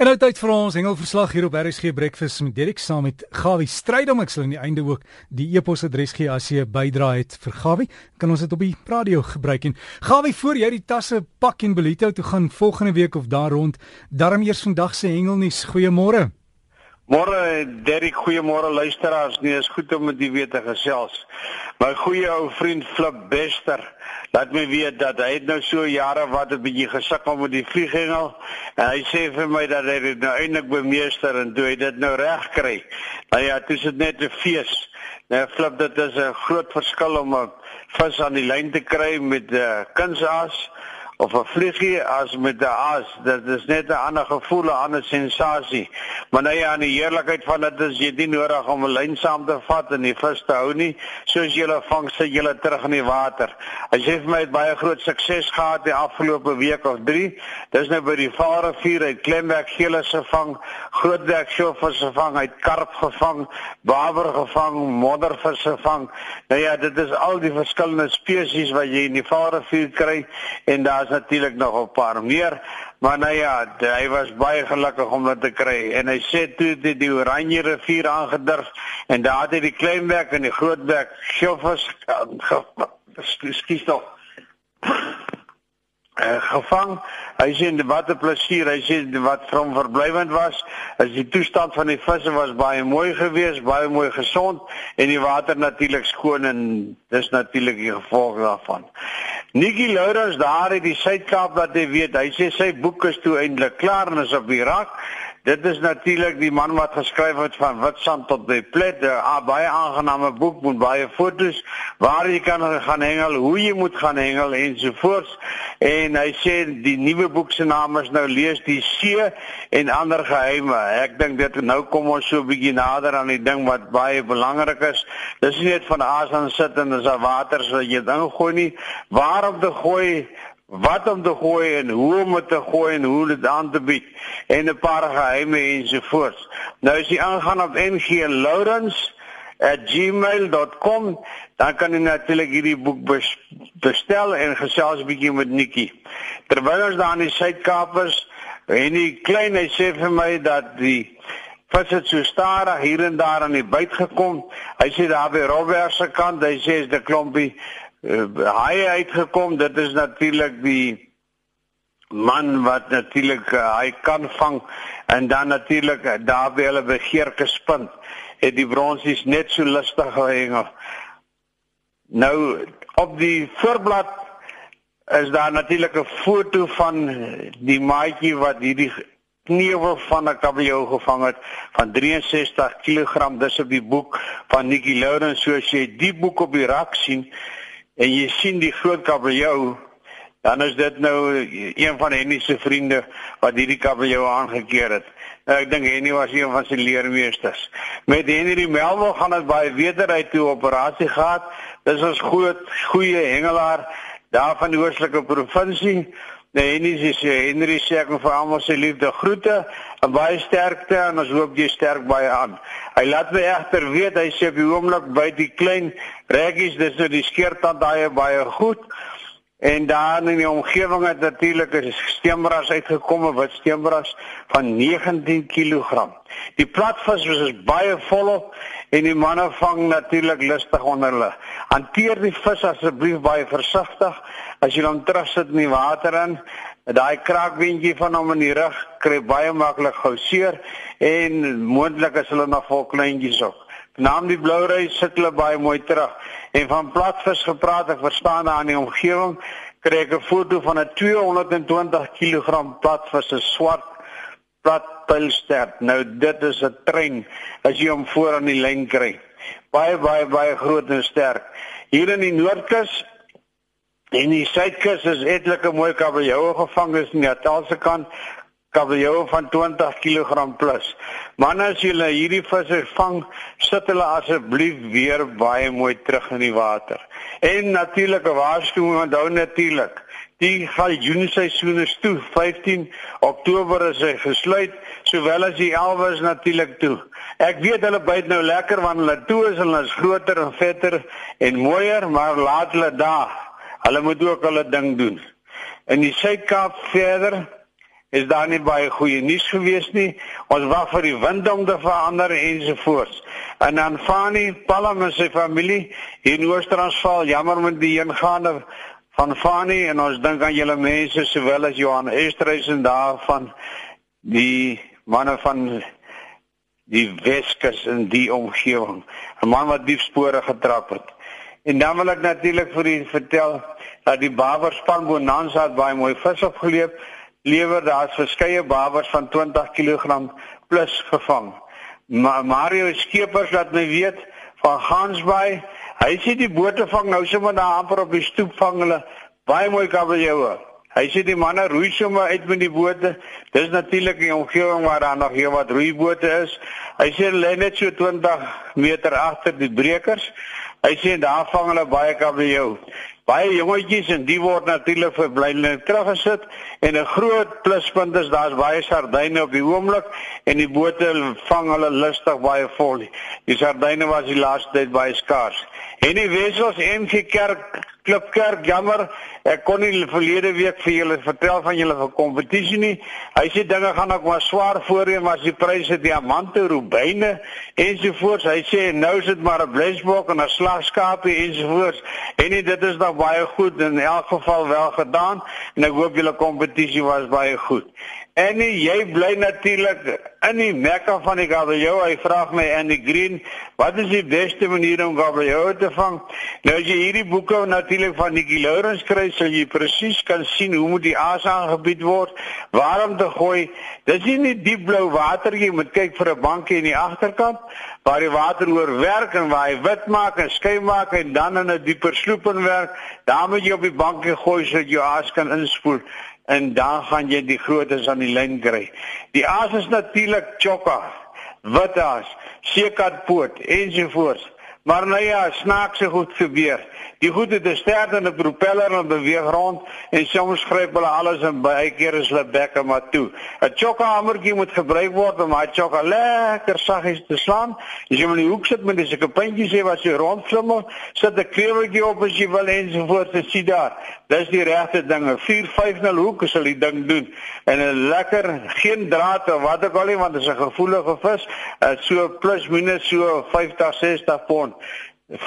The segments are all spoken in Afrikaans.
En nou tyd vir ons hengelverslag hier op RSG Breakfast met Derek saam met Gawie Strydom. Ek sal aan die einde ook die e-posadres gee as jy 'n bydrae het vir Gawie. Kan ons dit op die radio gebruik en Gawie voor jy die tasse pak en Belito toe gaan volgende week of daar rond. Darm eers vandag se hengelnuus. Goeiemôre. Môre Derek, goeiemôre luisteraars. Nee, is goed om met u weer te gesels. My goeie ou vriend Flip Bester laat my weet dat hy het nou so jare wat 'n bietjie gesukkel met die vlieghengel en hy sê vir my dat hy dit nou eintlik bemeester en toe hy dit nou reg kry. Nou ja, dit is net 'n fees. Nou flip dit is 'n groot verskil om 'n vis aan die lyn te kry met 'n uh, kunsaas of 'n vliegie as met 'n as. Dit is net 'n ander gevoel, 'n ander sensasie. Nou ja, aan die heerlikheid van dit is jy nie nodig om 'n lyn saam te vat en die vis te hou nie. Soos jy hulle vang, sit jy hulle terug in die water. As jy vir my het baie groot sukses gehad die afgelope week of 3. Dis nou by die Vaalrivier uit Klemwerk gele se vang, grootwerk sjovis se vang, uit karp gevang, baber gevang, moddervis se vang. Nou ja, dit is al die verskillende spesies wat jy in die Vaalrivier kry en daar natuurlik nog 'n paar meer, maar nou ja, hy was baie gelukkig om dit te kry en hy sê toe dit die Oranje rivier aangedurf en daar het hy die kleinwerk en die grootwerk sjoffers skiet tog uh, gevang. Hy sê wat 'n plesier. Hy sê wat vir hom verblywend was, is die toestand van die visse was baie mooi geweest, baie mooi gesond en die water natuurlik skoon en dis natuurlik die gevolg daarvan. Nikki Lourens daar in die Suid-Kaap wat jy weet, hy sê sy boek is toe eintlik klaar en is op die rak. Dit is natuurlik die man wat geskryf het van Witstrand tot by Plet, 'n baie aangename boek met baie fotos waar jy kan gaan hengel, hoe jy moet gaan hengel ensovoorts. En hy sê die nuwe boek se naam is nou lees die see en ander geheime. Ek dink dit nou kom ons so 'n bietjie nader aan die ding wat baie belangrik is. Dis nie net van aas aan sit en dis al water so jy ding gooi nie. Waar om te gooi wat om te gooi en hoe om te gooi en hoe dit aan te bied en 'n paar geheime ensovoorts. Nou as jy aangaan op nglourens@gmail.com, dan kan jy natuurlik hierdie boek bestel en gesels 'n bietjie met Nikki. Terwyl ons daar in die Suid-Kaapers en die klein hy sê vir my dat die vis het so stadig hier en daar aan die byt gekom. Hy sê daar by Robert se kant, hy sê is 'n klompie uh, hy uitgekom dit is natuurlik die man wat natuurlik uh, hy kan vang en dan natuurlik uh, daar by hulle begeerke spind het die bronsies net so lustig gehengel nou op die voorblad is daar natuurlik 'n foto van die maatjie wat hierdie kneuwel van 'n kabeljou gevang het van 63 kg dis op die boek van Nikki Lourens soos jy die boek op die rak sien en jy sien die groot kabeljou, dan is dit nou een van Henny se vriende wat hierdie kabeljou aangekeer het. Nou, ek dink Henny was een van sy leermeesters. Met Henry Melville gaan dit baie beter uit toe operasie gehad. Dis ons groot goeie hengelaar daar van die oostelike provinsie. Nee, Henny sê Henry sê ek vir almal sy liefde groete en baie sterkte en ons hoop jy sterk baie aan. Hy laat my egter weet hy sê op die oomblik by die klein reggies dis nou die skeertand daai baie goed. En daar in die omgewing het natuurlik 'n steenbras uitgekom wat steenbras van 19 kg. Die platvis was baie volop en die manne vang natuurlik lustig onder hulle. Hanteer die vis asseblief baie versigtig as jy hom terugsit in die water in daai kraakbeentjie van hom in die rug kry baie maklik gou seer en moontlik is hulle nog vol kleintjies ook. Naam die blou reis sit hulle baie mooi terug. En van platvis gepraat, ek verstaan daar in die omgewing kry ek 'n foto van 'n 220 kg platvis, 'n swart platpilstert. Nou dit is 'n trein as jy hom voor aan die lyn kry. Baie baie baie groot en sterk. Hier in die Noordkus En die suidkus is etlike mooi kabeljoue gevang is in die Natalse kant kabeljoue van 20 kg plus. Man as jy hierdie visse vang, sit hulle asseblief weer baie mooi terug in die water. En natuurlike waarskuwing onthou natuurlik. Die galjoenseisoen is toe. 15 Oktober is hy gesluit, sowel as die 11 is natuurlik toe. Ek weet hulle byt nou lekker want hulle toe is hulle is groter en vetter en mooier, maar laat hulle daar Hulle moet ook hulle ding doen. In die Suid-Kaap verder is daar nie baie goeie nuus gewees nie. Ons wag vir die wind om te verander ensovoorts. En dan Fani, Palm en sy familie hier in Oos-Transvaal, jammer met die ingaande van Fani en ons dink aan julle mense sowel as Johan Estreisen daar van die manne van die Weskus in die omgewing. 'n Man wat diep spore getrap het. En dan wil ek natuurlik vir u vertel dat die Baber span Bonanza baie mooi vis opgeleef lewer daar's verskeie babers van 20 kg plus gevang. Ma Mario Skeepers laat my weet van Gansbaai. Hy sê die bote vang nou sommer daar amper op die stoep vang hulle baie mooi kabeljoue. Hy sê die manne roei sommer uit met die bote. Dis natuurlik die omgewing waar daar nog hier wat roeibote is. Hy sê hulle net so 20 meter agter die brekers. Hy sê daar vang hulle baie kabeljou baie jongetjies en die word natuurlik vir blynlik teruggesit en 'n groot pluspunt is daar's baie sardyne op die oomblik en die bote vang hulle lustig baie vol. Die sardyne was die laaste tyd baie skaars. En die wessels NG Kerk Klipkerk jammer ek kon nie verlede week vir julle vertel van julle kompetisie nie. Hy sê dinge gaan ook maar swaar voorheen maar die pryse diamante, rubyne ensovoorts. Hy sê nou is dit maar 'n blesbok en 'n slagskapie ensovoorts. En nie, dit is nog baie goed in elk geval wel gedaan en ek hoop julle kompetisie was baie goed. En jy bly natuurlik in die mekka van die kabeljou. Hy vra my en die green, wat is die beste manier om kabeljou te vang? Nou as jy hierdie boeke natuurlik van Nikki Lawrence kry, sal jy presies kan sien hoe moet die aas aangebied word, waar om te gooi. Dis nie net diep blou water jy moet kyk vir 'n bankie in die agterkant waar die water oorwerk en waar hy wit maak en skei maak en dan in 'n dieper sloep in werk. Daar moet jy op die bankie gooi sodat jou aas kan inspoel en dan gaan jy die grootes aan die lyn kry. Die aas is natuurlik chokka, wit aas, seekatpoot ensovoorts. Maar nou ja, snaakse goed gebeur. Die goed het 'n sterkende propeller en beweeg rond en soms gryp hulle alles en baie keer is hulle bekke maar toe. 'n Chokka hamertjie moet gebruik word om daai chokka lekker saggies te slaan. As jy in die hoek sit met 'n puntjie sê wat jy rondflimmel, sit 'n kreweltjie op as jy wil en so voort te sien daar. Dis die regte dinge. 4 5 0 hoek sal die ding doen. En 'n lekker geen draad of wat ook al nie want dit is 'n gevoelige vis. So plus minus so 50 60 pond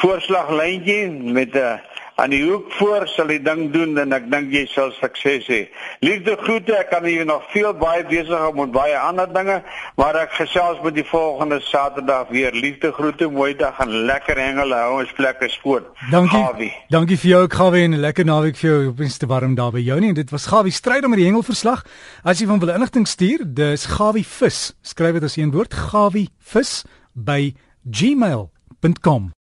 voorslaglyntjie met 'n uh, aan die hoek voor sal die ding doen en ek dink jy sal sukses hê. Liefde groete, ek kan hier nog veel baie besig om met baie ander dinge, maar ek gesels met die volgende Saterdag weer. Liefde groete, mooi dag en lekker hengel hou ons plekke skoon. Dankie. Gawie. Dankie vir jou Gawie en 'n lekker naweek vir jou. Op inste warm daar by jou nie. Dit was Gawie stryd om die hengelverslag. As jy van wil inligting stuur, dis Gawie vis. Skryf dit as een woord, Gawie vis by www.radiomaria.com